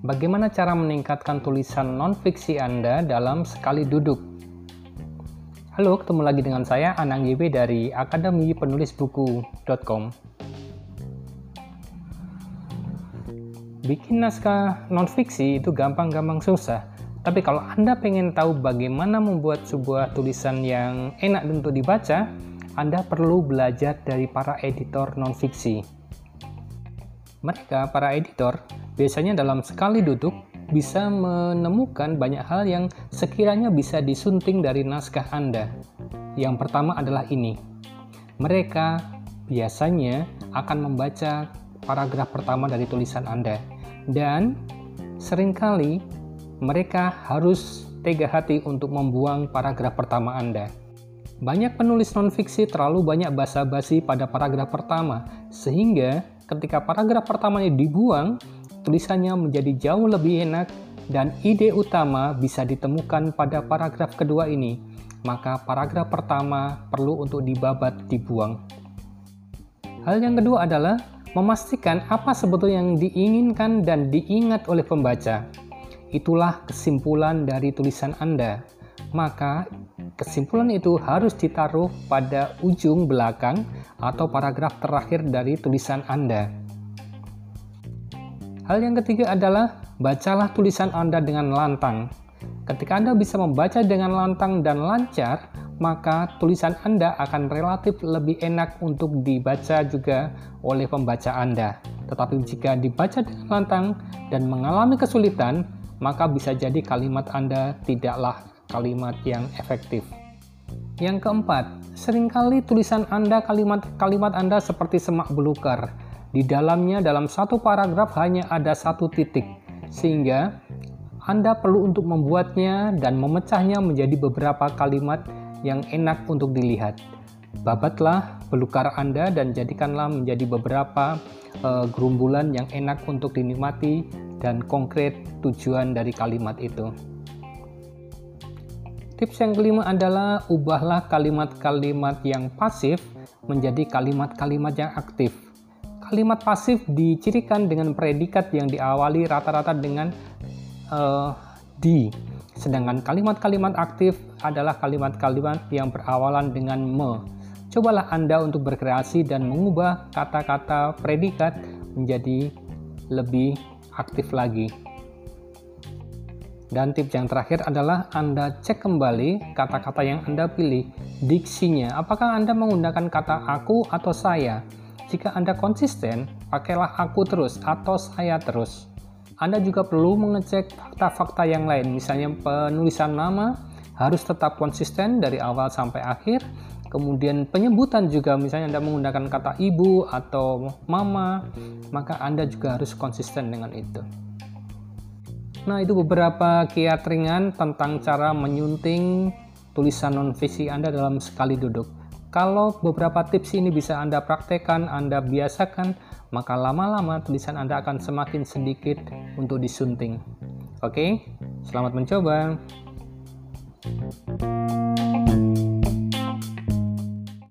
bagaimana cara meningkatkan tulisan non-fiksi Anda dalam sekali duduk. Halo, ketemu lagi dengan saya Anang YB dari Akademi. Bikin naskah non-fiksi itu gampang-gampang susah. Tapi kalau Anda pengen tahu bagaimana membuat sebuah tulisan yang enak untuk dibaca, Anda perlu belajar dari para editor non-fiksi. Mereka, para editor, biasanya dalam sekali duduk bisa menemukan banyak hal yang sekiranya bisa disunting dari naskah Anda. Yang pertama adalah ini. Mereka biasanya akan membaca paragraf pertama dari tulisan Anda dan sering kali mereka harus tega hati untuk membuang paragraf pertama Anda. Banyak penulis non-fiksi terlalu banyak basa-basi pada paragraf pertama, sehingga ketika paragraf pertamanya dibuang, tulisannya menjadi jauh lebih enak dan ide utama bisa ditemukan pada paragraf kedua ini, maka paragraf pertama perlu untuk dibabat dibuang. Hal yang kedua adalah memastikan apa sebetulnya yang diinginkan dan diingat oleh pembaca. Itulah kesimpulan dari tulisan Anda. Maka kesimpulan itu harus ditaruh pada ujung belakang atau paragraf terakhir dari tulisan Anda. Hal yang ketiga adalah bacalah tulisan Anda dengan lantang. Ketika Anda bisa membaca dengan lantang dan lancar, maka tulisan Anda akan relatif lebih enak untuk dibaca juga oleh pembaca Anda. Tetapi jika dibaca dengan lantang dan mengalami kesulitan, maka bisa jadi kalimat Anda tidaklah kalimat yang efektif. Yang keempat, sering kali tulisan Anda kalimat-kalimat Anda seperti semak belukar di dalamnya dalam satu paragraf hanya ada satu titik, sehingga Anda perlu untuk membuatnya dan memecahnya menjadi beberapa kalimat yang enak untuk dilihat. Babatlah belukar Anda dan jadikanlah menjadi beberapa uh, gerumbulan yang enak untuk dinikmati dan konkret tujuan dari kalimat itu. Tips yang kelima adalah ubahlah kalimat-kalimat yang pasif menjadi kalimat-kalimat yang aktif kalimat pasif dicirikan dengan predikat yang diawali rata-rata dengan uh, di. Sedangkan kalimat-kalimat aktif adalah kalimat-kalimat yang berawalan dengan me. Cobalah Anda untuk berkreasi dan mengubah kata-kata predikat menjadi lebih aktif lagi. Dan tips yang terakhir adalah Anda cek kembali kata-kata yang Anda pilih, diksinya. Apakah Anda menggunakan kata aku atau saya? Jika Anda konsisten, pakailah aku terus atau saya terus. Anda juga perlu mengecek fakta-fakta yang lain, misalnya penulisan nama harus tetap konsisten dari awal sampai akhir. Kemudian penyebutan juga, misalnya Anda menggunakan kata ibu atau mama, maka Anda juga harus konsisten dengan itu. Nah, itu beberapa kiat ringan tentang cara menyunting tulisan non-visi Anda dalam sekali duduk. Kalau beberapa tips ini bisa Anda praktekkan, Anda biasakan, maka lama-lama tulisan Anda akan semakin sedikit untuk disunting. Oke, selamat mencoba. thank you